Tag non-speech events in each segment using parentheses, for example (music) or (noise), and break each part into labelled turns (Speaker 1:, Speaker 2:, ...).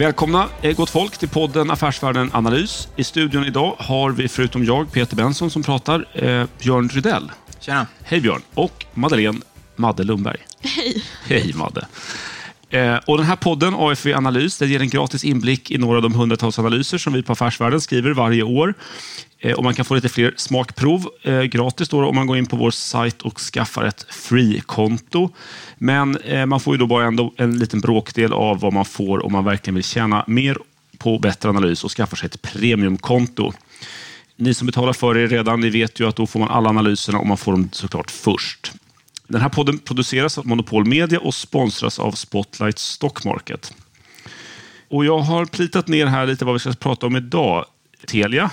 Speaker 1: Välkomna eh, gott folk till podden Affärsvärlden Analys. I studion idag har vi förutom jag, Peter Benson, som pratar, eh, Björn Rydell.
Speaker 2: Tjena.
Speaker 1: Hej Björn. Och Madeleine Madde Lundberg.
Speaker 3: Hej.
Speaker 1: Hej Madde. Eh, och den här podden, AFV Analys, den ger en gratis inblick i några av de hundratals analyser som vi på Affärsvärlden skriver varje år. Eh, och man kan få lite fler smakprov eh, gratis då, om man går in på vår sajt och skaffar ett free-konto. Men eh, man får ju då bara ändå en liten bråkdel av vad man får om man verkligen vill tjäna mer på bättre analys och skaffar sig ett premiumkonto. Ni som betalar för er redan, ni vet ju att då får man alla analyserna och man får dem såklart först. Den här podden produceras av Monopol Media och sponsras av Spotlight Stock Market. Och jag har plitat ner här lite vad vi ska prata om idag. Telia.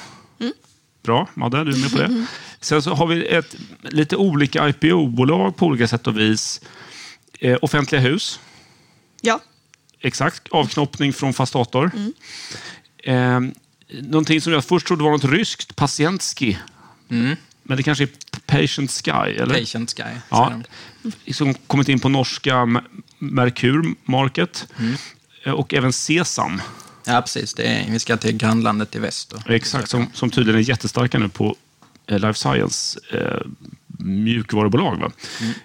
Speaker 1: Bra, Madde, du är med på det. Sen så har vi ett, lite olika IPO-bolag på olika sätt och vis. Eh, offentliga hus,
Speaker 3: Ja.
Speaker 1: exakt. Avknoppning från fast dator. Eh, någonting som jag först trodde var något ryskt, Patientski. Men det kanske är Patient Sky, eller?
Speaker 2: Patient Sky.
Speaker 1: Ja, som kommit in på norska Merkur Market. Eh, Och även Sesam,
Speaker 2: ja, precis. Det är, vi ska till grannlandet i väst. då.
Speaker 1: exakt, som, som tydligen är jättestarka nu på eh, Life Science eh, mjukvarubolag. Va?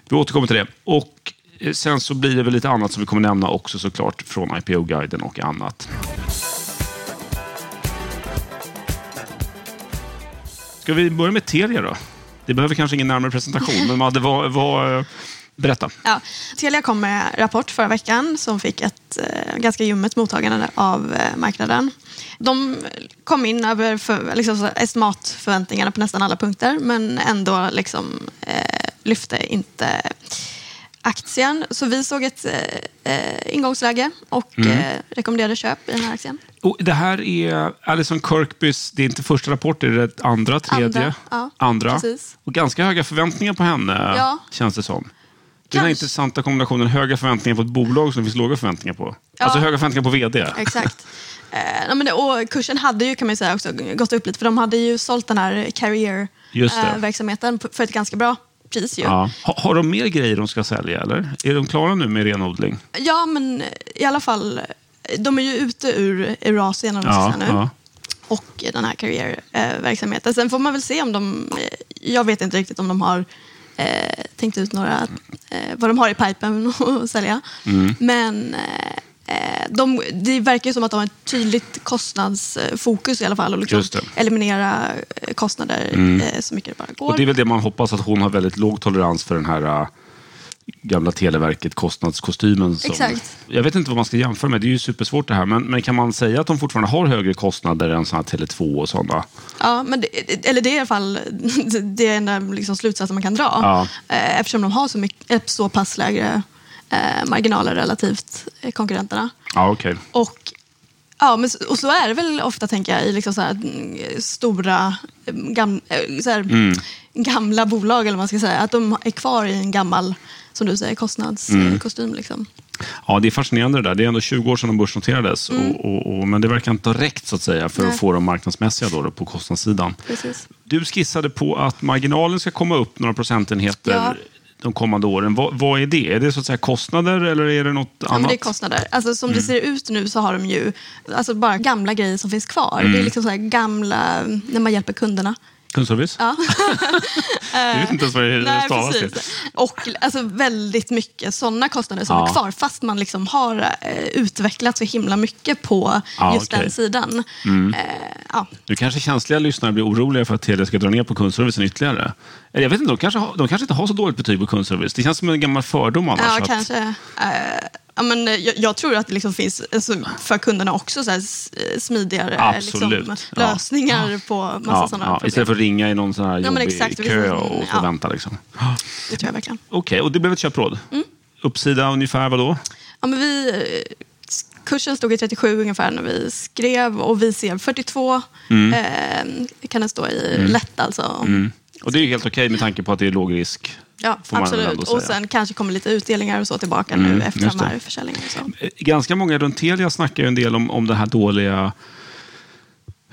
Speaker 1: Vi återkommer till det. Och eh, sen så blir det väl lite annat som vi kommer nämna också såklart från IPO-guiden och annat. Ska vi börja med Telia då? Det behöver kanske ingen närmare presentation, (laughs) men Madde, vad, vad, eh, berätta.
Speaker 3: Ja. Telia kom med rapport förra veckan som fick ett eh, ganska ljummet mottagande av eh, marknaden. De kom in över för, liksom, estimatförväntningarna på nästan alla punkter men ändå liksom, eh, lyfte inte aktien. Så vi såg ett eh, eh, ingångsläge och eh, rekommenderade köp i den här aktien.
Speaker 1: Och det här är Alison Kirkbys, det är inte första rapporten, det är det andra, tredje?
Speaker 3: Andra, ja,
Speaker 1: Andra. Och ganska höga förväntningar på henne,
Speaker 3: Ja.
Speaker 1: känns det som. Den här
Speaker 3: Kanske.
Speaker 1: intressanta kombinationen höga förväntningar på ett bolag som det finns låga förväntningar på.
Speaker 3: Ja.
Speaker 1: Alltså höga förväntningar på VD.
Speaker 3: Exakt. Eh, men det, och kursen hade ju kan man ju säga också gått upp lite för de hade ju sålt den här
Speaker 1: Just det.
Speaker 3: Carrier-verksamheten för ett ganska bra pris. Ju.
Speaker 1: Ja. Ha, har de mer grejer de ska sälja, eller? Är de klara nu med renodling?
Speaker 3: Ja, men i alla fall, de är ju ute ur Eurasien om
Speaker 1: Ja,
Speaker 3: nu.
Speaker 1: ja.
Speaker 3: Och den här Carrier-verksamheten. Sen får man väl se om de, jag vet inte riktigt om de har eh, tänkt ut några, eh, vad de har i pipen (laughs) att sälja.
Speaker 1: Mm.
Speaker 3: Men eh, eh, de, det verkar ju som att de har ett tydligt kostnadsfokus i alla fall. Och liksom.
Speaker 1: Mm.
Speaker 3: eliminera eh, kostnader eh, så mycket det bara går.
Speaker 1: Och det är väl det man hoppas, att hon har väldigt låg tolerans för den här gamla Televerket kostnadskostymen. Som,
Speaker 3: Exakt.
Speaker 1: Jag vet inte vad man ska jämföra med, det är ju supersvårt det här. Men, men kan man säga att de fortfarande har högre kostnader än såna här Tele2 och sådana?
Speaker 3: Ja, men det, eller det är i alla fall (laughs) det är enda liksom slutsatsen man kan dra.
Speaker 1: Ja.
Speaker 3: Eh, Eftersom de har så, mycket, ett så pass lägre eh, marginaler relativt eh, konkurrenterna.
Speaker 1: Ja, okej.
Speaker 3: Och, ja, men, och så är det väl ofta, tänker jag, i liksom så här, mm, stora eh, gam, eh, så här,
Speaker 1: Mm.
Speaker 3: gamla bolag, eller vad man ska säga. Att de är kvar i en gammal, som du säger, kostnadskostym. Liksom.
Speaker 1: Ja, det är fascinerande det där. Det är ändå 20 år sedan de börsnoterades. Och, och, och, men det verkar inte ha räckt så att säga för att
Speaker 3: Nej.
Speaker 1: få de marknadsmässiga då, på kostnadssidan.
Speaker 3: Precis.
Speaker 1: Du skissade på att marginalen ska komma upp några procentenheter
Speaker 3: Ja.
Speaker 1: de kommande åren. Vad, vad är det? Är det så att säga kostnader eller är det något
Speaker 3: Ja,
Speaker 1: annat?
Speaker 3: det är kostnader. Alltså, som
Speaker 1: Mm.
Speaker 3: det ser ut nu så har de ju alltså, bara gamla grejer som finns kvar.
Speaker 1: Mm.
Speaker 3: Det är liksom så gamla, när man hjälper kunderna.
Speaker 1: Kundservice?
Speaker 3: Ja. (laughs)
Speaker 1: Jag vet inte ens vad det stavas till.
Speaker 3: Och alltså, väldigt mycket sådana kostnader som
Speaker 1: Ja.
Speaker 3: är kvar fast man liksom har eh, utvecklat så himla mycket på
Speaker 1: Ja,
Speaker 3: just.
Speaker 1: Mm.
Speaker 3: den sidan. Eh, ja.
Speaker 1: Nu kanske känsliga lyssnare blir oroliga för att Telia ska dra ner på kundservicen ytterligare. Eller Jag vet inte, de kanske, har, de kanske inte har så dåligt betyg på kundservice. Det känns som en gammal fördom annars.
Speaker 3: ja,
Speaker 1: att,
Speaker 3: kanske. Eh, ja, men, eh, jag, jag tror att det liksom finns alltså, för kunderna också så här, eh, smidigare
Speaker 1: Absolut.
Speaker 3: liksom,
Speaker 1: Ja.
Speaker 3: lösningar på massa
Speaker 1: ja,
Speaker 3: sådana
Speaker 1: ja,
Speaker 3: problem.
Speaker 1: istället för att ringa i någon sån här jobbig
Speaker 3: exakt,
Speaker 1: kö och få
Speaker 3: Ja.
Speaker 1: vänta. Liksom.
Speaker 3: Det tror jag verkligen.
Speaker 1: Okej, och det blev ett köpråd.
Speaker 3: Mm.
Speaker 1: Uppsida ungefär vad då?
Speaker 3: Ja, men vi, eh, kursen stod i 37 ungefär när vi skrev och vi ser 42
Speaker 1: Mm.
Speaker 3: eh, kan den stå i lätt alltså.
Speaker 1: Och det är ju helt okej med tanke på att det är låg risk.
Speaker 3: Ja, absolut. Och sen kanske kommer lite utdelningar och så tillbaka
Speaker 1: Mm,
Speaker 3: nu efter de här försäljningarna. Så.
Speaker 1: Eh, Ganska många runt Telia snackar ju en del om, om det här dåliga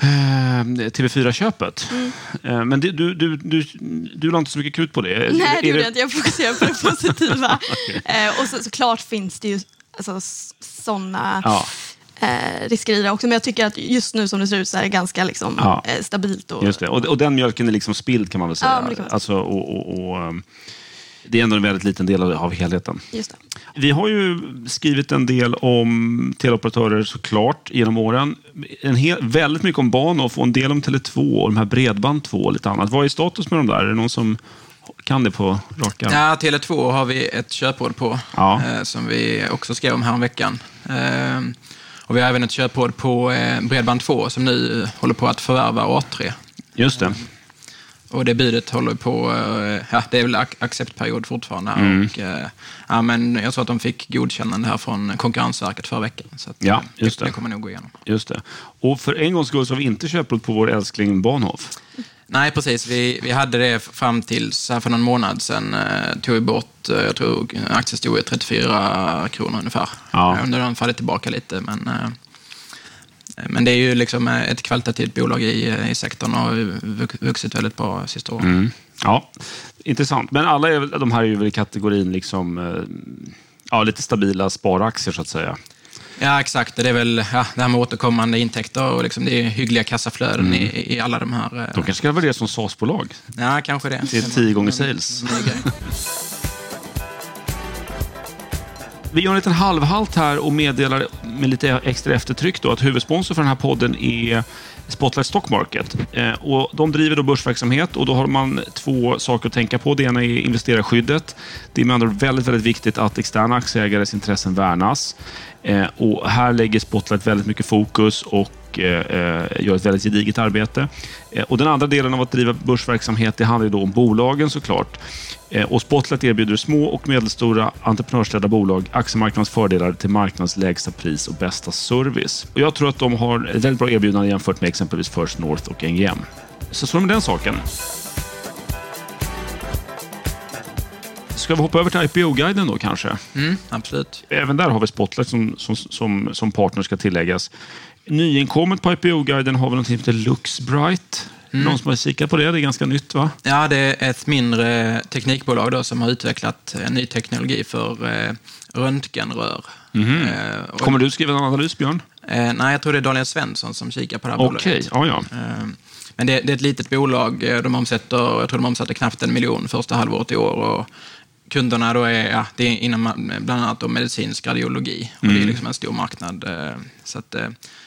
Speaker 1: eh, TV4-köpet.
Speaker 3: Mm.
Speaker 1: Eh, men det, du, du, du, du la inte så mycket krut på det.
Speaker 3: Nej, det gjorde jag inte. Jag fokuserar på det (laughs) positiva. eh, och så, såklart finns det ju alltså, sådana
Speaker 1: Ja.
Speaker 3: Eh, risker i det också. Men jag tycker att just nu som det ser ut så är det ganska liksom,
Speaker 1: Ja.
Speaker 3: eh, stabilt. Och,
Speaker 1: Just det. Och, och den mjölken är liksom spilld kan man väl säga.
Speaker 3: Ja, det man
Speaker 1: alltså, och, och, och, ehm, det är ändå en väldigt liten del av, av helheten.
Speaker 3: Just det.
Speaker 1: Vi har ju skrivit en del om teleoperatörer såklart genom åren. En hel, väldigt mycket om Bahnhof och en del om Tele2 och de här Bredband2 och lite annat. Vad är status med de där? Är det någon som kan det på raka?
Speaker 2: Ja, Tele2 har vi ett köpråd på,
Speaker 1: Ja.
Speaker 2: eh, som vi också skrev om häromveckan. Eh, och vi har även ett köpråd på eh, Bredband2 som nu håller på att förvärva A3.
Speaker 1: Just det.
Speaker 2: Och det budet håller på, eh, ja, det är väl ac- acceptperiod fortfarande.
Speaker 1: Mm.
Speaker 2: Och, eh, ja, men jag tror att de fick godkännande här från Konkurrensverket förra veckan. Så
Speaker 1: Ja,
Speaker 2: eh,
Speaker 1: just det.
Speaker 2: det kommer nog gå igenom.
Speaker 1: Just det. Och för en gångs skull så har vi inte köpt på vår älskling Bahnhof.
Speaker 2: Nej, precis. Vi, vi hade det fram till för någon månad sedan. Eh, tog vi bort, eh, jag tror aktien stod i 34 kronor ungefär.
Speaker 1: Ja.
Speaker 2: Eh, Nu har den fallit tillbaka lite, men, eh, men det är ju liksom eh, ett kvalitativt bolag i, eh, i sektorn och har vuxit väldigt bra sista åren.
Speaker 1: Mm. Ja, intressant. Men alla är, de här är ju väl i kategorin liksom, eh, ja, lite stabila sparaktier så att säga.
Speaker 2: Ja, exakt. Det är väl ja, det här med återkommande intäkter och liksom, det är hyggliga kassaflöden
Speaker 1: Mm.
Speaker 2: i, i alla de här. eh,
Speaker 1: De kanske ska värderas som SAS-bolag.
Speaker 2: Ja, kanske det.
Speaker 1: Det är tio gånger sales. (laughs) Vi gör en liten halvhalt här och meddelar med lite extra eftertryck då att huvudsponsor för den här podden är Spotlight Stock Market. Eh, och de driver då börsverksamhet och då har man två saker att tänka på. Det ena är investerarskyddet. Det är med andra ord väldigt, väldigt viktigt att externa aktieägares intressen värnas. Eh, och här lägger Spotlight väldigt mycket fokus och eh, eh, gör ett väldigt gediget arbete. Eh, och den andra delen av att driva börsverksamhet det handlar ju då om bolagen såklart. Eh, Och Spotlight erbjuder små och medelstora entreprenörsledda bolag aktiemarknadens fördelar till marknadens lägsta pris och bästa service. Och jag tror att de har ett väldigt bra erbjudande jämfört med exempelvis First North och NGM. Så så är det med den saken. Ska vi hoppa över till IPO-guiden då kanske?
Speaker 2: Mm, absolut.
Speaker 1: Även där har vi Spotlight som, som, som, som partner ska tilläggas. Nyinkommet på IPO-guiden har vi något som heter Luxbright. Någon som har kikat på det? Det är ganska nytt va?
Speaker 2: Ja, det är ett mindre teknikbolag då, som har utvecklat eh, ny teknologi för eh, röntgenrör. Eh, och,
Speaker 1: Kommer du skriva en analys Björn?
Speaker 2: eh, nej, jag tror det är Daniel Svensson som kikar på det här
Speaker 1: Okej,
Speaker 2: bolaget.
Speaker 1: ja ja.
Speaker 2: Eh, Men det, det är ett litet bolag. Eh, De omsätter, jag tror de omsatte knappt en miljon första halvåret i år. Och kunderna då är, ja, det är inom bland annat medicinsk radiologi. Och Det är liksom en stor marknad. Så att,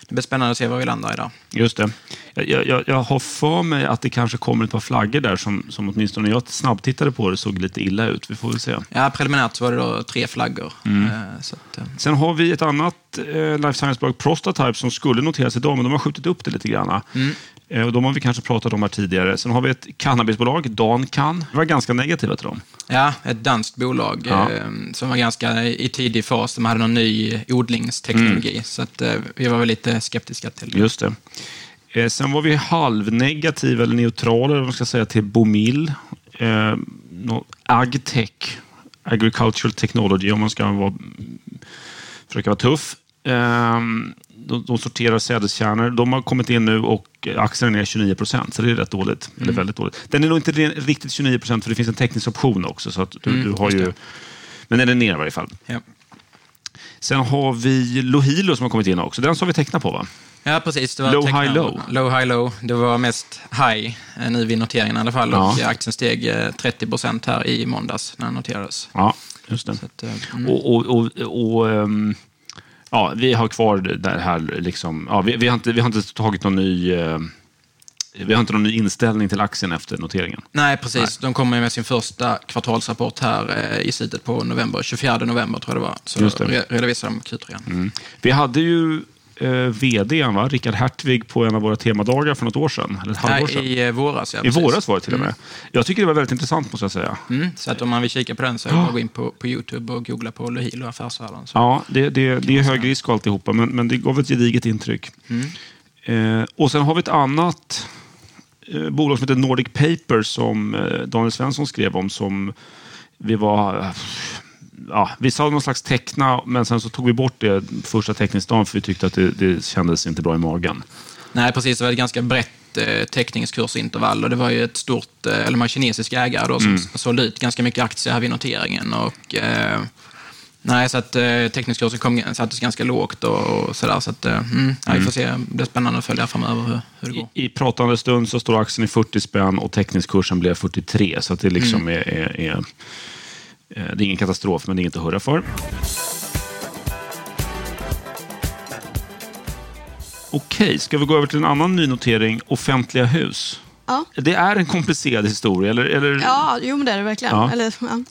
Speaker 2: det blir spännande att se var vi landar idag.
Speaker 1: Just det. Jag, jag- jag, har för mig att det kanske kommer ett par flaggor där som, som åtminstone när jag snabbtittade på det såg lite illa ut. Vi får väl se.
Speaker 2: Ja, preliminärt var det då tre flaggor.
Speaker 1: Mm.
Speaker 2: Eh, Så att, eh,
Speaker 1: Sen har vi ett annat eh, life science-bolag, Prostatype, som skulle noteras idag, men de har skjutit upp det lite grann. Eh, och de har vi kanske pratat om här tidigare. Sen har vi ett cannabisbolag, Dancan. Vi var ganska negativa till dem.
Speaker 2: Ja, ett danskt bolag
Speaker 1: Ja.
Speaker 2: eh, som var ganska i tidig fas. De hade någon ny odlingsteknologi,
Speaker 1: Mm.
Speaker 2: så att, eh, vi var väl lite skeptiska till det.
Speaker 1: Just det. Eh, sen var vi halvnegativa, eller neutrala, eller man ska säga, till Bomil. Eh, Agtech, Agricultural Technology, om man ska vara, försöka vara tuff. Eh, de, de sorterar sädeskärnor. De har kommit in nu och aktien är ner 29 procent, så det är rätt dåligt. Eller väldigt dåligt. Den är nog inte riktigt 29 procent, för det finns en teknisk option också. Så att du, du har ju, men den är ner i varje fall.
Speaker 2: Ja.
Speaker 1: Sen har vi Lohilo som har kommit in också. Den som vi tecknat på va?
Speaker 2: Ja, precis. Det var
Speaker 1: Low,
Speaker 2: tecknat-
Speaker 1: high, low.
Speaker 2: Low, high, low. Det var mest high eh, nu vid noteringen i alla fall. Och
Speaker 1: Ja.
Speaker 2: aktien steg eh, 30 procent här i måndags när den noterades.
Speaker 1: Ja, just det.
Speaker 2: Att, eh, mm.
Speaker 1: Och, och, och, och ehm, ja, vi har kvar det här, liksom, ja, vi, vi, har inte, vi har inte tagit någon ny... eh, vi har inte någon ny inställning till aktien efter noteringen.
Speaker 2: Nej, precis. De kommer med sin första kvartalsrapport här eh, i slutet på november. 24 november tror jag det var. Så
Speaker 1: Just det.
Speaker 2: re- redovisar de Q3.
Speaker 1: Vi hade ju eh, va? Rickard Hertvig, på en av våra temadagar för något år sedan. Eller ett halvår
Speaker 2: Nej,
Speaker 1: sedan.
Speaker 2: i eh, våras, ja.
Speaker 1: I
Speaker 2: precis.
Speaker 1: våras var det till och med. Jag tycker det var väldigt intressant, måste jag säga.
Speaker 2: Mm, så att om man vill kika på den så är det bara att gå in på, på YouTube och googla på Lohilo Affärsvärlden. Så.
Speaker 1: Ja, det, det, det är hög risk och alltihopa, men, men det gav ett gediget intryck. Eh, och sen har vi ett annat eh, bolag som heter Nordic Paper som eh, Daniel Svensson skrev om som vi var... Ja, vi sa någon slags teckna, men sen så tog vi bort det första teckningsdagen för vi tyckte att det, det kändes inte bra i magen.
Speaker 2: Nej, precis. Det var ett ganska brett eh, teckningskursintervall och det var ju ett stort, eh, eller de har kinesiska ägare då, som
Speaker 1: Mm.
Speaker 2: sålde ut ganska mycket aktier här vid noteringen. Och, eh, Nej, så att eh, teckningskursen kom, sattes ganska lågt och, och sådär. Så att, eh, mm, ja, vi får se. Det blir spännande att följa framöver hur, hur det går.
Speaker 1: I, I pratande stund så står aktien i 40 spänn och teckningskursen blev 43. Så att det liksom är, är, är, eh, det är ingen katastrof, men det är inget att hurra för. Okej, ska vi gå över till en annan nynotering? Offentliga hus.
Speaker 3: Ja.
Speaker 1: Det är en komplicerad historia, eller? eller?
Speaker 3: Ja, jo men det är det verkligen.
Speaker 1: Ja.
Speaker 3: Eller, ja.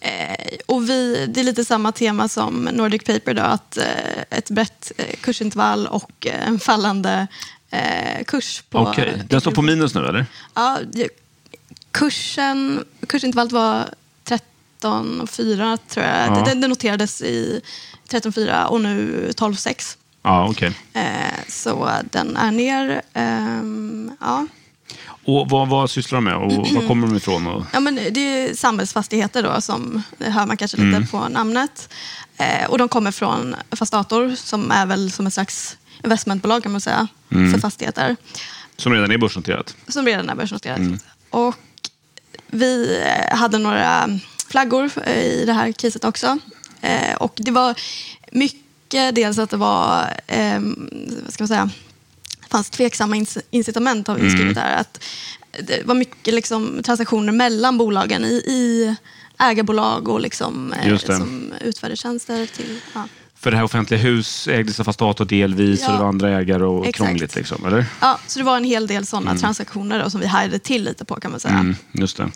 Speaker 3: eh, och vi, det är lite samma tema som Nordic Paper, då, att eh, ett brett eh, kursintervall och eh, en fallande eh, kurs. på
Speaker 1: Okej, den står på minus nu, eller?
Speaker 3: Ja, kursen, kursintervallet var 13,4 tror jag.
Speaker 1: Ja.
Speaker 3: Den, den noterades i 13,4 och nu 12,6.
Speaker 1: Ja, okej.
Speaker 3: Eh, så den är ner. ehm, ja.
Speaker 1: Och vad, vad sysslar de med och (clears throat) var kommer de ifrån? Och,
Speaker 3: Ja, men det är samhällsfastigheter då, som det hör man kanske lite
Speaker 1: Mm.
Speaker 3: på namnet. Eh, och de kommer från Fastator som är väl som ett slags investmentbolag kan man säga,
Speaker 1: Mm.
Speaker 3: för fastigheter.
Speaker 1: som redan är börsnoterat.
Speaker 3: Som redan är börsnoterat.
Speaker 1: Mm.
Speaker 3: Och vi hade några flaggor eh, i det här caset också. Eh, och det var mycket dels att det var, eh, vad ska man säga, fanns tveksamma inc- incitament har
Speaker 1: Mm.
Speaker 3: vi skrivit där. Att det var mycket liksom, transaktioner mellan bolagen i, i ägarbolag och liksom, eh, som utförde tjänster till... Ja.
Speaker 1: För det här offentliga hus ägdes av Fastator delvis
Speaker 3: Ja.
Speaker 1: och det var andra ägare och
Speaker 3: Exakt.
Speaker 1: krångligt. Liksom, eller?
Speaker 3: Ja, så det var en hel del sådana transaktioner då, som vi hajade till lite på kan man säga.
Speaker 1: Mm, just det.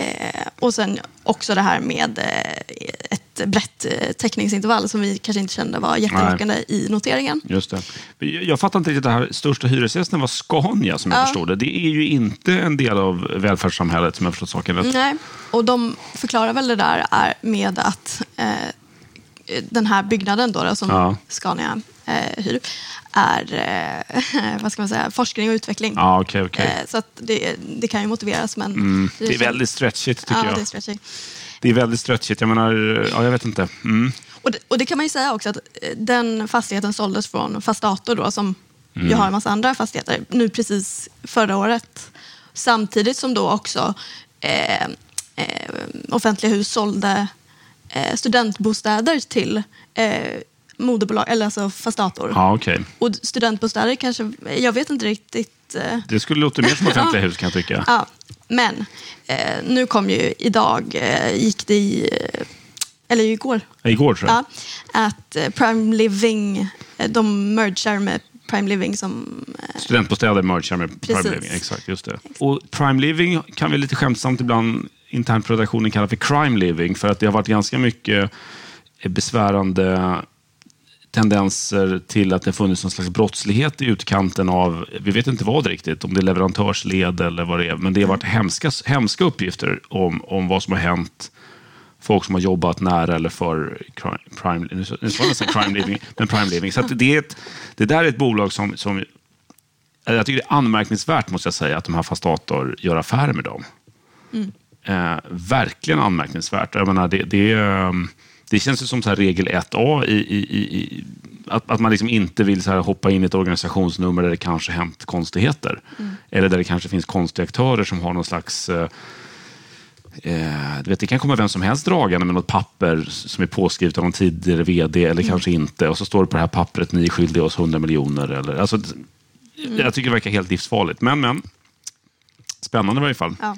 Speaker 3: Eh, och sen också det här med eh, ett brett eh, täckningsintervall som vi kanske inte kände var jättelockande i noteringen.
Speaker 1: Just det. Jag fattar inte riktigt det här. Största hyresgästen var Scania som jag
Speaker 3: Ja.
Speaker 1: förstod det. Det är ju inte en del av välfärdssamhället som jag förstått saken rätt.
Speaker 3: Nej, och de förklarar väl det där är med att eh, den här byggnaden då, då, som
Speaker 1: Ja.
Speaker 3: Scania eh, hyr är eh, (laughs) vad ska man säga, forskning och utveckling.
Speaker 1: Ja, okej, okej.
Speaker 3: Eh, så att det, det kan ju motiveras men
Speaker 1: Mm, det är väldigt stretchigt tycker
Speaker 3: ja,
Speaker 1: jag.
Speaker 3: Det är stretchy.
Speaker 1: Det är väldigt stretchigt. Jag menar, ja, jag vet inte. Mm.
Speaker 3: Och det, och det kan man ju säga också att eh, den fastigheten såldes från Fastator då som
Speaker 1: Mm.
Speaker 3: ju har en massa andra fastigheter nu precis förra året. Samtidigt som då också eh, eh, offentliga hus sålde eh, studentbostäder till eh, moderbolag, eller alltså Fastator.
Speaker 1: Ja, okej.
Speaker 3: Och studentbostäder kanske, jag vet inte riktigt. Eh,
Speaker 1: Det skulle låta mer som (laughs) offentliga hus kan jag tycka.
Speaker 3: Ja, men eh, nu kom ju idag, eh, gick det i, eller igår,
Speaker 1: Igår tror jag.
Speaker 3: ja, att Prime Living, de mergar med Prime Living som...
Speaker 1: Studentbostäder mergar med Prime
Speaker 3: Precis.
Speaker 1: Living. Exakt, just det. Och Prime Living kan vi lite skämtsamt ibland internt på redaktionen kalla för crime living. För att det har varit ganska mycket besvärande tendenser till att det funnits någon slags brottslighet i utkanten av, vi vet inte vad riktigt, om det är leverantörsled eller vad det är, men det har varit hemska, hemska uppgifter om, om vad som har hänt folk som har jobbat nära eller för crime, prime, nu sa nu sa jag nästan crime living, men prime living. Så det, är ett, det där är ett bolag som, som jag tycker det är anmärkningsvärt, måste jag säga, att de här Fastator gör affärer med dem. Eh, verkligen anmärkningsvärt. Jag menar, det, det, eh, det känns ju som så här regel 1A i, i, i, att, att man liksom inte vill så hoppa in i ett organisationsnummer där det kanske hänt konstigheter. Eller där det kanske finns konstiga aktörer som har någon slags eh, Eh, vet, det kan komma vem som helst dragande med något papper som är påskrivet av någon tidigare vd eller kanske inte. Och så står det på det här pappret, ni är skyldiga oss 100 miljoner. Eller, alltså, Jag tycker det verkar helt livsfarligt. Men, men. Spännande i varje fall.
Speaker 3: ja.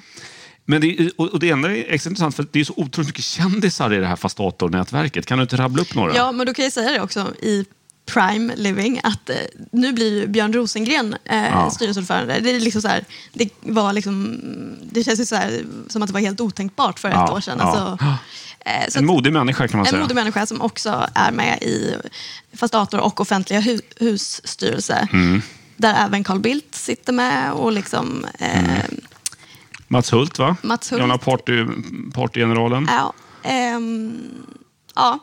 Speaker 1: Men det, och det enda är extra intressant för det är så otroligt mycket kändisar i det här Fastator-nätverket. Kan du inte rabbla upp några?
Speaker 3: ja, men då kan jag säga det också i Prime Living att eh, nu blir Björn Rosengren eh,
Speaker 1: Ja.
Speaker 3: styrelseordförande. Det, är liksom så här, det, var liksom, det känns ju så här, som att det var helt otänkbart för
Speaker 1: Ja,
Speaker 3: ett år sedan.
Speaker 1: ja.
Speaker 3: Alltså, eh, så
Speaker 1: En modig människa kan man
Speaker 3: En
Speaker 1: säga.
Speaker 3: modig människa som också är med i Fastator och offentliga hu hus styrelse.
Speaker 1: Mm.
Speaker 3: Där även Carl Bildt sitter med och liksom, eh,
Speaker 1: Mm. Mats Hult, va?
Speaker 3: Mats Hult.
Speaker 1: Gamla party, partygeneralen.
Speaker 3: ja, ehm, ja,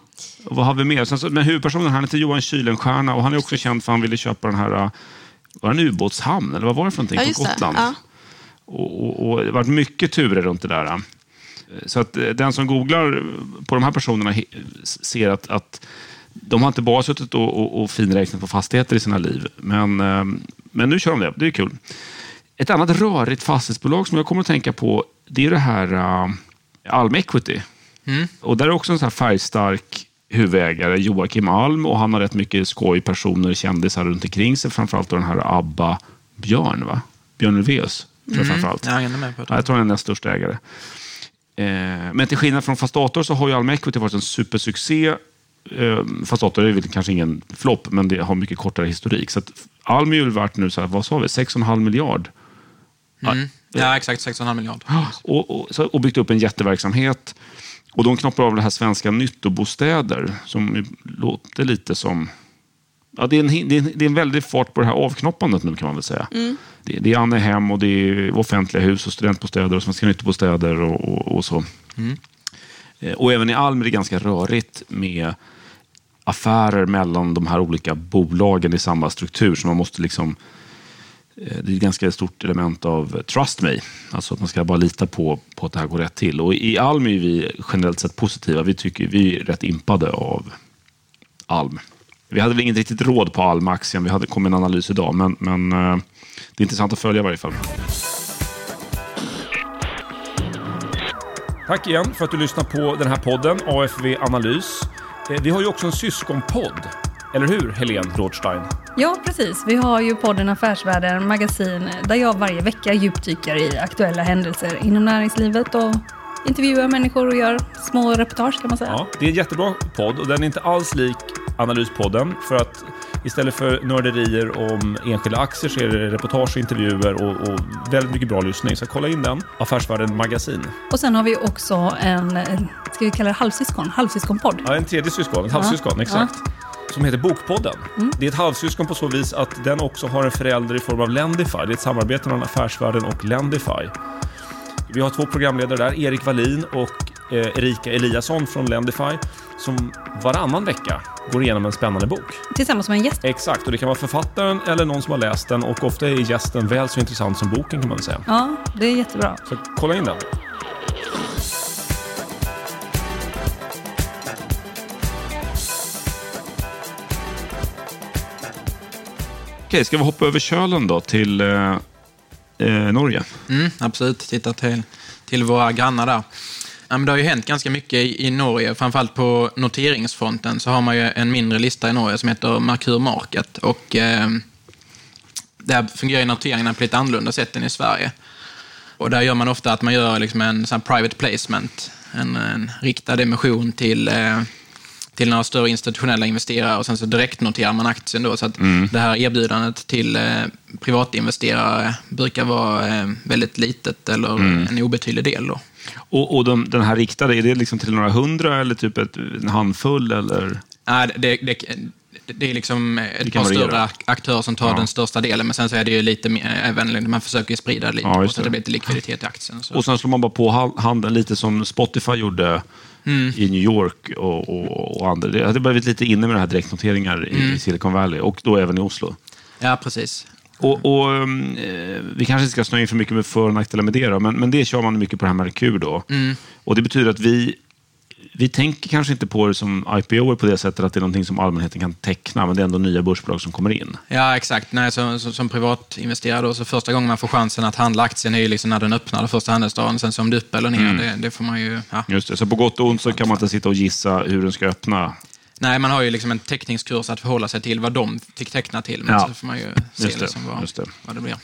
Speaker 1: Och vad har vi mer? Sen så, men huvudpersonen han heter Johan Kylenstierna och han är också känd för att han ville köpa den här var en ubåtshamn eller vad var det för någonting
Speaker 3: ja
Speaker 1: på
Speaker 3: just det.
Speaker 1: Gotland?
Speaker 3: Ja.
Speaker 1: Och, och, och det varit mycket turer runt det där. Så att eh, den som googlar på de här personerna ser att, att de har inte bara suttit och, och, och finräknat på fastigheter i sina liv. Men, eh, men nu kör de det. Det är kul. Ett annat rörigt fastighetsbolag som jag kommer att tänka på det är det här uh, Alm Equity. Och där är också en sån här färgstark huvudägare Joakim Alm och han har rätt mycket skoj personer, kändisar runt omkring sig. Framförallt den här Abba Björn, va? Björn Ulvaeus, framförallt.
Speaker 2: Ja, jag med på det.
Speaker 1: Jag tror han är näst största ägare. Eh, men till skillnad från Fastator så har ju Alm Equity varit en supersuccé. Eh, Fastator är väl kanske ingen flopp, men det har mycket kortare historik. Så att Alm är ju värt nu, så här, vad sa vi, 6,5 miljard.
Speaker 2: Mm. Ja, exakt 6,5 miljard. (gasps)
Speaker 1: Och, och, och byggt upp en jätteverksamhet. Och de knoppar av det här svenska nyttobostäder, som ju låter lite som... Ja, det, är en, det, är en, det är en väldig fart på det här avknoppandet nu kan man väl säga. Det, det är Annehem och det är offentliga hus och studentbostäder och svenska nyttobostäder och, och, och så. Eh, Och även i Alm är det ganska rörigt med affärer mellan de här olika bolagen i samma struktur. Så man måste liksom... Eh, det är ett ganska stort element av trust me. Alltså att man ska bara lita på, på att det här går rätt till. Och i Alm är vi generellt sett positiva. Vi tycker vi är rätt impade av Alm. Vi hade väl inget riktigt råd på Alm-aktien. Vi hade kom en analys idag. Men, men eh, det är intressant att följa i varje fall.
Speaker 4: Tack igen för att du lyssnar på den här podden, AFV Analys. Eh, vi har ju också en syskonpodd. Eller hur, Helene Rådstein?
Speaker 5: Ja, precis. Vi har ju podden Affärsvärlden Magasin där jag varje vecka djupdyker i aktuella händelser inom näringslivet och intervjuar människor och gör små reportage kan man säga.
Speaker 4: Ja, det är en jättebra podd och den är inte alls lik Analyspodden. För att istället för nörderier om enskilda aktier så är det reportage intervjuer och, och väldigt mycket bra lyssning. Så kolla in den. Affärsvärlden Magasin.
Speaker 5: Och sen har vi också en, ska vi kalla det halvsyskon? Halvsyskonpodd.
Speaker 4: Ja, en tredje syskon, ett halvsyskon, exakt. Som heter Bokpodden. Det är ett halvsyskon på så vis att den också har en förälder i form av Lendify. Det är ett samarbete mellan Affärsvärlden och Lendify. Vi har två programledare där, Erik Wallin och eh, Erika Eliasson från Lendify, som varannan vecka går igenom en spännande bok.
Speaker 5: Tillsammans med en gäst.
Speaker 4: Exakt, och det kan vara författaren eller någon som har läst den och ofta är gästen väl så intressant som boken kan man väl säga.
Speaker 5: Ja, det är jättebra.
Speaker 4: Så kolla in den.
Speaker 1: Okej, ska vi hoppa över kölen då till eh, eh, Norge?
Speaker 2: Mm, absolut, titta till, till våra grannar där. Ja, men det har ju hänt ganska mycket i, i Norge, framförallt på noteringsfronten så har man ju en mindre lista i Norge som heter Merkur Market. Och, eh, där fungerar ju noteringarna på lite annorlunda sätt än i Sverige. Och där gör man ofta att man gör liksom en sån private placement, en, en riktad emission till, eh, till några större institutionella investerare och sen så direktnoterar man aktien då. Så att det här erbjudandet till eh, privatinvesterare brukar vara eh, väldigt litet eller en obetydlig del. Då.
Speaker 1: Och, och de, den här riktade, är det liksom till några hundra eller typ ett, en handfull? Eller?
Speaker 2: Nej, det, det, det är liksom ett par
Speaker 1: variera.
Speaker 2: större aktörer som tar
Speaker 1: Ja.
Speaker 2: den största delen, men sen så är det ju lite mer, även, man försöker sprida det lite,
Speaker 1: Ja,
Speaker 2: så att
Speaker 1: det.
Speaker 2: det blir lite likviditet i aktien. Så.
Speaker 1: Och sen slår man bara på ha- handen lite som Spotify gjorde
Speaker 2: Mm.
Speaker 1: i New York och, och, och andra. Det hade blivit lite inne med det här direktnoteringar i,
Speaker 2: Mm.
Speaker 1: i Silicon Valley och då även i Oslo.
Speaker 2: Ja, precis.
Speaker 1: Och, och, um, eh, vi kanske inte ska snöa in för mycket med för och nackdelar med det, då, men, men det kör man mycket på det här Merkur. Då.
Speaker 2: Mm.
Speaker 1: Och det betyder att vi, vi tänker kanske inte på det som IPO på det sättet att det är någonting som allmänheten kan teckna, men det är ändå nya börsbolag som kommer in.
Speaker 2: Ja, exakt. Nej, så, så, som privatinvesterare då, så första gången man får chansen att handla aktien är ju liksom när den öppnar, den första handelsdagen. Sen så om det är upp eller ner,
Speaker 1: Mm.
Speaker 2: det, det får man ju... Ja.
Speaker 1: Just det. Så på gott och ont så kan man inte sitta och gissa hur den ska öppna.
Speaker 2: Nej, man har ju liksom en teckningskurs att förhålla sig till vad de fick teckna till, men
Speaker 1: Ja.
Speaker 2: så får man ju se
Speaker 1: Just det,
Speaker 2: liksom vad,
Speaker 1: det.
Speaker 2: vad det blir.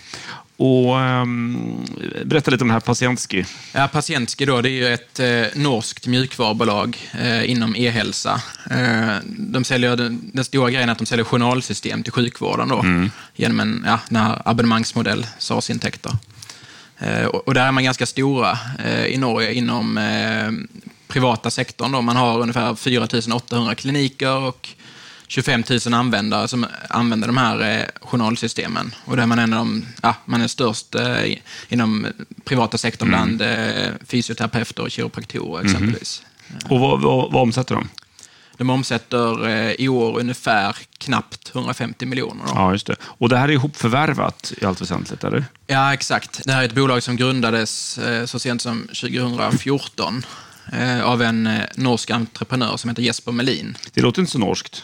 Speaker 1: Och um, Berätta lite om den här Patientski.
Speaker 2: Ja, Patientski då, det är ju ett eh, norskt mjukvarubolag eh, inom e-hälsa. Eh, de säljer, den, den stora grejen är att de säljer journalsystem till sjukvården då, genom en ja, den här abonnemangsmodell, SaaS-intäkter. Eh, och, och där är man ganska stora eh, i Norge inom eh, privata sektorn. Då. Man har ungefär 4 800 kliniker och 25 000 användare som använder de här eh, journalsystemen. Och där är man, en av de, ja, man är störst eh, inom privata sektorn bland eh, fysioterapeuter och kiropraktorer exempelvis.
Speaker 1: Och vad, vad, vad omsätter de?
Speaker 2: De omsätter eh, i år ungefär knappt 150 miljoner. Då.
Speaker 1: Ja, just det. Och det här är ihopförvärvat i allt väsentligt, eller?
Speaker 2: Ja, exakt. Det här är ett bolag som grundades eh, så sent som 2014 eh, av en eh, norsk entreprenör som heter Jesper Melin.
Speaker 1: Det låter inte så norskt.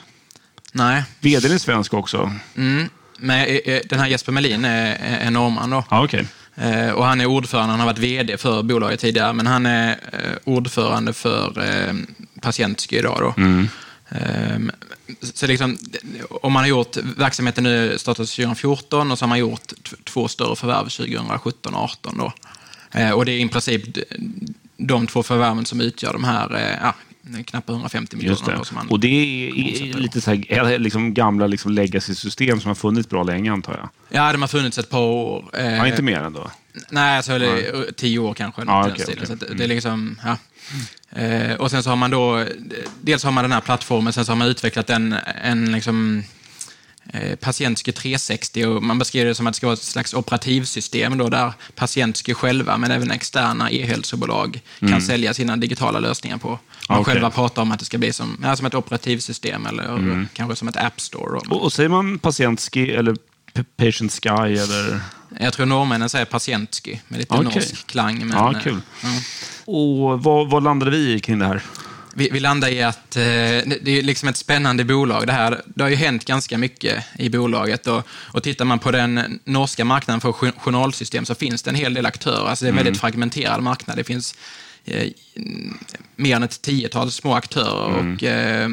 Speaker 2: Nej,
Speaker 1: Vdn är svensk också.
Speaker 2: mm. men eh, eh, den här Jesper Melin är, är norrman. Då.
Speaker 1: Okej.
Speaker 2: Eh, och han är ordförande, han har varit VD för bolaget tidigare, men han är eh, ordförande för eh, Patientski idag. Då. Ehm, Så liksom, om man har gjort, verksamheten nu startades 2014 och så har man gjort två större förvärv 2017 och 2018. Då. Eh, Och det är i princip de två förvärven som utgör de här eh, ja, knappt 150
Speaker 1: Just
Speaker 2: miljonerna.
Speaker 1: det.
Speaker 2: då Som man,
Speaker 1: Och det är, lite så här, är liksom gamla liksom legacy-system som har funnits bra länge, antar jag.
Speaker 2: Ja, de har funnits ett par år. Eh,
Speaker 1: Ja, inte mer ändå.
Speaker 2: Nej, alltså, eller, tio år kanske.
Speaker 1: Ja,
Speaker 2: stilen.
Speaker 1: okej.
Speaker 2: Så det är liksom, ja. Eh, och sen så har man då, dels har man den här plattformen, sen så har man utvecklat en, en liksom, eh, Patientske 360 och man beskriver det som att det ska vara ett slags operativsystem då, där Patientske själva, men även externa e-hälsobolag kan sälja sina digitala lösningar på. Man
Speaker 1: Mm. Okej.
Speaker 2: själva pratar om att det ska bli som, ja, som ett operativsystem eller
Speaker 1: Mm.
Speaker 2: kanske som ett app store.
Speaker 1: Och, och säger man patientski eller patient sky eller?
Speaker 2: Jag tror norrmännen säger Patientski med lite
Speaker 1: Okej.
Speaker 2: norsk klang. Men,
Speaker 1: Ja,
Speaker 2: eh,
Speaker 1: kul.
Speaker 2: ja.
Speaker 1: Och vad, vad landade vi i kring det här?
Speaker 2: Vi, vi landar i att eh, det är liksom ett spännande bolag det här. Det har ju hänt ganska mycket i bolaget och, och tittar man på den norska marknaden för jour- journalsystem så finns det en hel del aktörer. Alltså det är en väldigt fragmenterad marknad. Det finns eh, mm, mer än ett tiotal små aktörer och eh,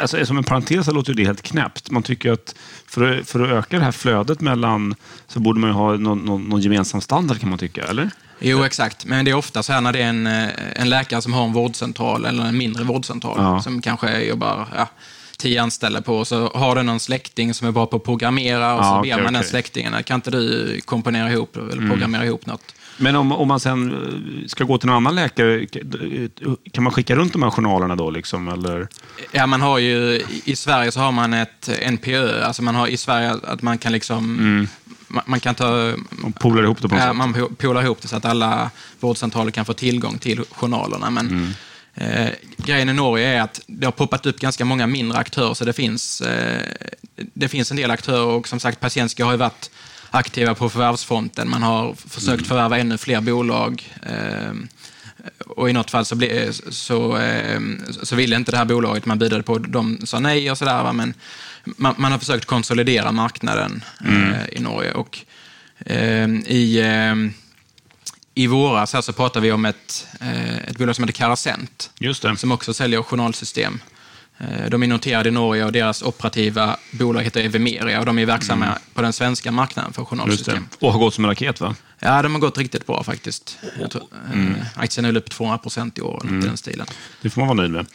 Speaker 1: Alltså, som en parentes så låter det helt knäppt. Man tycker att för att, för att öka det här flödet mellan så borde man ju ha någon, någon, någon gemensam standard kan man tycka, eller?
Speaker 2: Jo, exakt. Men det är ofta så här när det är en, eh, en läkare som har en vårdcentral eller en mindre vårdcentral
Speaker 1: Ja.
Speaker 2: som kanske jobbar ja, tio anställda på så har den någon släkting som är bra på att programmera och
Speaker 1: Ja,
Speaker 2: så ber man den släktingen, kan inte du komponera ihop eller programmera ihop något?
Speaker 1: Men om, om man sen eh, ska gå till någon annan läkare, kan man skicka runt de här journalerna då? Liksom, eller?
Speaker 2: Ja, man har ju, i Sverige så har man ett NPÖ, alltså man har i Sverige att man kan liksom, man, man kan ta,
Speaker 1: Man polar ihop det på något
Speaker 2: ja,
Speaker 1: sätt?
Speaker 2: man po- polar ihop det så att alla vårdcentraler kan få tillgång till journalerna. Men eh, grejen i Norge är att det har poppat upp ganska många mindre aktörer, så det finns, eh, det finns en del aktörer och som sagt, Patientska har ju varit aktiva på förvärvsfronten. Man har försökt förvärva ännu fler bolag. Eh, och i något fall så, ble, så, eh, så ville inte det här bolaget man budade på, de sa nej och sådär. Men man, man har försökt konsolidera marknaden eh, i Norge. Och eh, i, eh, i våras här så pratar vi om ett, eh, ett bolag som heter Carasent, som också säljer journalsystem. Eh, De är noterade i Norge och deras operativa bolag heter Evimeria och de är verksamma på den svenska marknaden för journalsystem.
Speaker 1: Och har gått som en raket, va?
Speaker 2: Ja, de har gått riktigt bra faktiskt. Jag tror, eh, Aktien är väl upp 200 procent i år, i den stilen.
Speaker 1: Det får man vara nöjd med.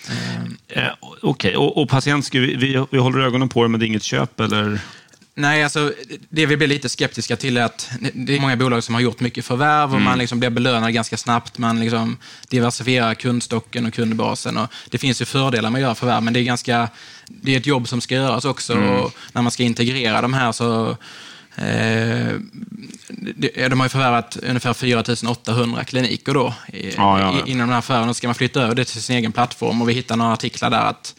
Speaker 1: Eh, Okej, och, och patient, vi, vi, vi håller ögonen på det, men det är inget köp, eller?
Speaker 2: Nej, alltså det vi blir lite skeptiska till är att det är många bolag som har gjort mycket förvärv och man liksom blir belönad ganska snabbt. Man liksom diversifierar kundstocken och kundbasen. Och det finns ju fördelar med att göra förvärv, men det är, ganska, det är ett jobb som ska göras också. Och när man ska integrera de här så Eh, de har ju förvärvat ungefär 4 800 kliniker då,
Speaker 1: Ja, ja, ja.
Speaker 2: inom den här affären. Och ska man flytta över det till sin egen plattform och vi hittar några artiklar där att,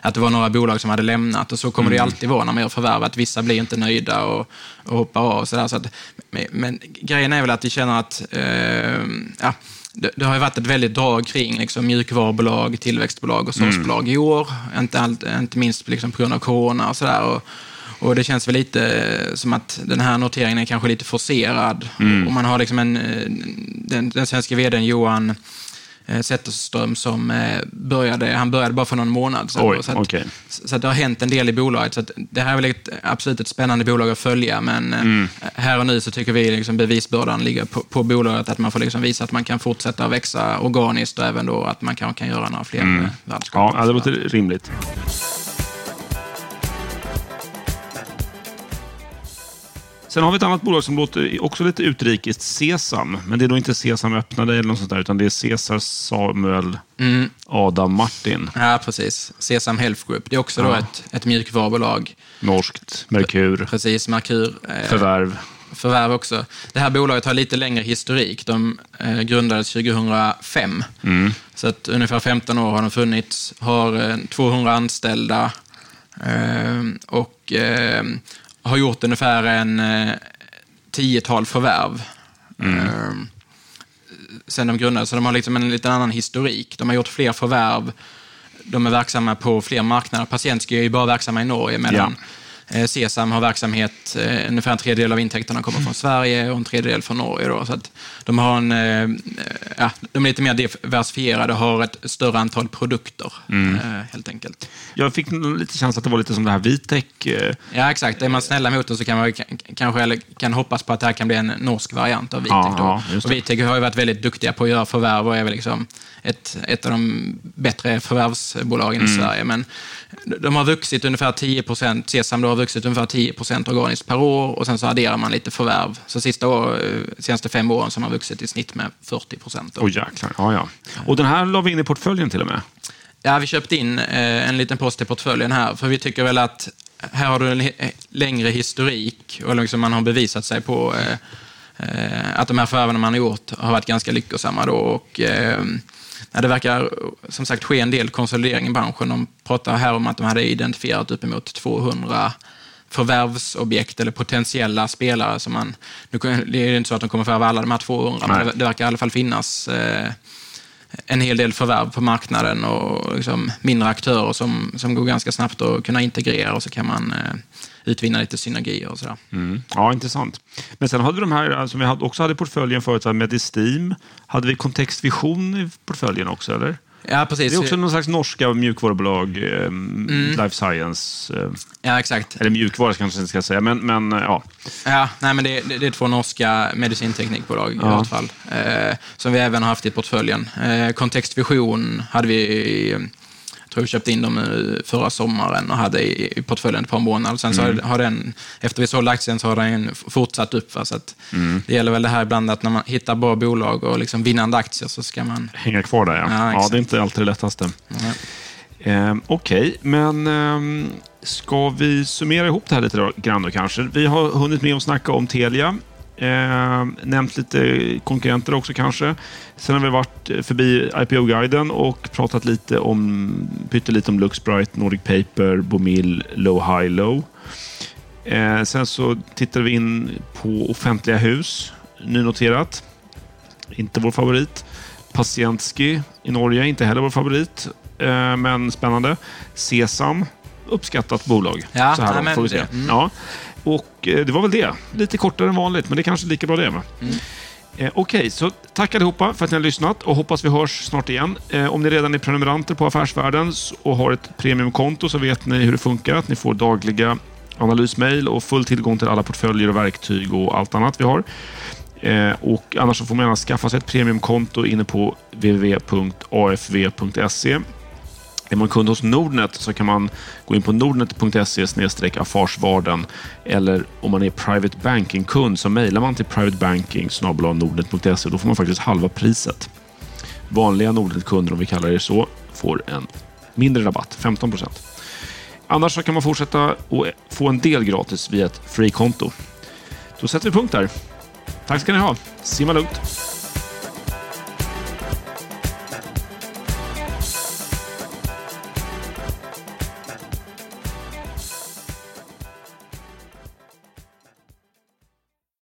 Speaker 2: att det var några bolag som hade lämnat och så kommer det ju alltid vara när man gör förvärv, att vissa blir inte nöjda och, och hoppar av. Och så där, så att, men, grejen är väl att vi känner att eh, ja, det, det har ju varit ett väldigt drag kring liksom, mjukvarubolag, tillväxtbolag och såsbolag i år. Inte, allt, inte minst liksom, på grund av corona och sådär. Och, det känns väl lite som att den här noteringen är kanske lite forcerad. Och man har liksom en, eh, den, den svenska vdn Johan eh, Zetterström som eh, började, han började bara för någon månad sedan.
Speaker 1: Oj,
Speaker 2: så, att,
Speaker 1: okej.
Speaker 2: så det har hänt en del i bolaget. Så det här är väl ett, absolut ett spännande bolag att följa, men eh, här och nu så tycker vi liksom bevisbördan ligger på, på bolaget, att man får liksom visa att man kan fortsätta växa organiskt och även då att man kan, kan göra några fler mm. värdskap.
Speaker 1: Ja, det låter rimligt. Sen har vi ett annat bolag som låter också lite utrikes, Sesam. Men det är då inte Sesam öppnade eller något sånt där, utan det är Cesar Samuel Adam Martin.
Speaker 2: Ja, precis. Sesam Health Group. Det är också då
Speaker 1: Ja.
Speaker 2: ett, ett mjukvarubolag.
Speaker 1: Norskt, Merkur,
Speaker 2: Precis, Merkur. Eh,
Speaker 1: förvärv.
Speaker 2: förvärv också. Det här bolaget har lite längre historik. De eh, grundades 2005. Så att ungefär 15 år har de funnits. Har eh, 200 anställda eh, och eh, har gjort ungefär en eh, tiotal förvärv. Eh, sen de grundades. Så de har liksom en lite annan historik. De har gjort fler förvärv. De är verksamma på fler marknader. Patientski är ju bara verksamma i Norge medan Eh, Sesam har verksamhet, eh, ungefär en tredjedel av intäkterna kommer från Sverige och en tredjedel från Norge. Då, så att de, har en, eh, ja, de är lite mer diversifierade och har ett större antal produkter,
Speaker 1: Mm.
Speaker 2: eh, helt enkelt.
Speaker 1: Jag fick lite känsla att det var lite som det här Vitec. eh,
Speaker 2: Ja, exakt. Är man snälla mot det så kan man kanske eller kan hoppas på att det här kan bli en norsk variant av Vitec. Och. Vitec har ju varit väldigt duktiga på att göra förvärv och är väl liksom ett, ett av de bättre förvärvsbolagen
Speaker 1: Mm.
Speaker 2: i Sverige. Men de har vuxit ungefär 10 procent, Sesam då har vuxit ungefär 10 procent organiskt per år och sen så adderar man lite förvärv. Så sista år, eh, senaste fem åren så har man vuxit i snitt med 40 procent.
Speaker 1: Åh jäklar. Ja, ja. Och den här la vi in i portföljen till och med.
Speaker 2: Ja, vi köpte in eh, en liten post i portföljen här, för vi tycker väl att här har du en längre historik och liksom man har bevisat sig på eh, att de här förvärven man har gjort har varit ganska lyckosamma. Då, och, ja, det verkar som sagt ske en del konsolidering i branschen. De pratar här om att de hade identifierat uppemot 200 förvärvsobjekt eller potentiella spelare som man... Nu, det är ju inte så att de kommer förvärva alla de här 200, men
Speaker 1: Nej.
Speaker 2: det, det verkar i alla fall finnas eh, en hel del förvärv på marknaden och liksom mindre aktörer som, som går ganska snabbt att kunna integrera och så kan man eh, utvinna lite synergier och sådär.
Speaker 1: Mm. Ja, intressant. Men sen hade vi de här som som vi också hade i portföljen förut, Medistim. Hade vi kontextvision i portföljen också, eller?
Speaker 2: Ja, precis.
Speaker 1: Det är också någon slags norska mjukvarubolag, eh,
Speaker 2: Mm.
Speaker 1: Life Science. Eh,
Speaker 2: Ja, exakt.
Speaker 1: eller mjukvara kanske inte ska säga, men, men eh, ja.
Speaker 2: Ja, nej, men det, det, det är två norska medicinteknikbolag i
Speaker 1: Ja.
Speaker 2: alla fall, eh, som vi även har haft i portföljen. Eh, Kontextvision hade vi, jag tror vi köpte in dem förra sommaren och hade i, i portföljen ett par månader. Sen så har, har den, efter vi sålde aktien så har den fortsatt upp. Va? Så att Det gäller väl det här ibland att när man hittar bra bolag och liksom vinnande aktier så ska man...
Speaker 1: Hänga kvar där, ja.
Speaker 2: Ja,
Speaker 1: ja, det är inte alltid det lättaste.
Speaker 2: Ja.
Speaker 1: Eh, Okej, men eh, ska vi summera ihop det här lite då, grann då kanske? Vi har hunnit med att snacka om Telia. Eh, nämnt lite konkurrenter också kanske. Sen har vi varit förbi IPO-guiden och pratat lite om, pyttelite om Luxbright, Nordic Paper, Bomil, Low High Low. Eh, sen så tittar vi in på offentliga hus, nynoterat. Inte vår favorit. Patientski i Norge, inte heller vår favorit. Eh, men spännande. Sesam, uppskattat bolag.
Speaker 2: Ja,
Speaker 1: så här
Speaker 2: nej, men
Speaker 1: får vi se.
Speaker 2: det- mm.
Speaker 1: Ja. Och eh, det var väl det. Lite kortare än vanligt, men det är kanske lika bra det. Med.
Speaker 2: Mm.
Speaker 1: Eh, Okej, så tack allihopa för att ni har lyssnat och hoppas vi hörs snart igen. Eh, om ni redan är prenumeranter på Affärsvärlden och har ett premiumkonto så vet ni hur det funkar. Att ni får dagliga analysmail och full tillgång till alla portföljer och verktyg och allt annat vi har. Eh, och annars så får man gärna skaffa sig ett premiumkonto inne på www.afv.se. Är man kund hos Nordnet så kan man gå in på nordnet.se affarsvarden. eller om man är private banking-kund så mejlar man till privatebanking nordnet.se. Då får man faktiskt halva priset. Vanliga Nordnet-kunder, om vi kallar det så, får en mindre rabatt, 15% Annars så kan man fortsätta och få en del gratis via ett free-konto. Då sätter vi punkt där. Tack ska ni ha. Simma lugnt.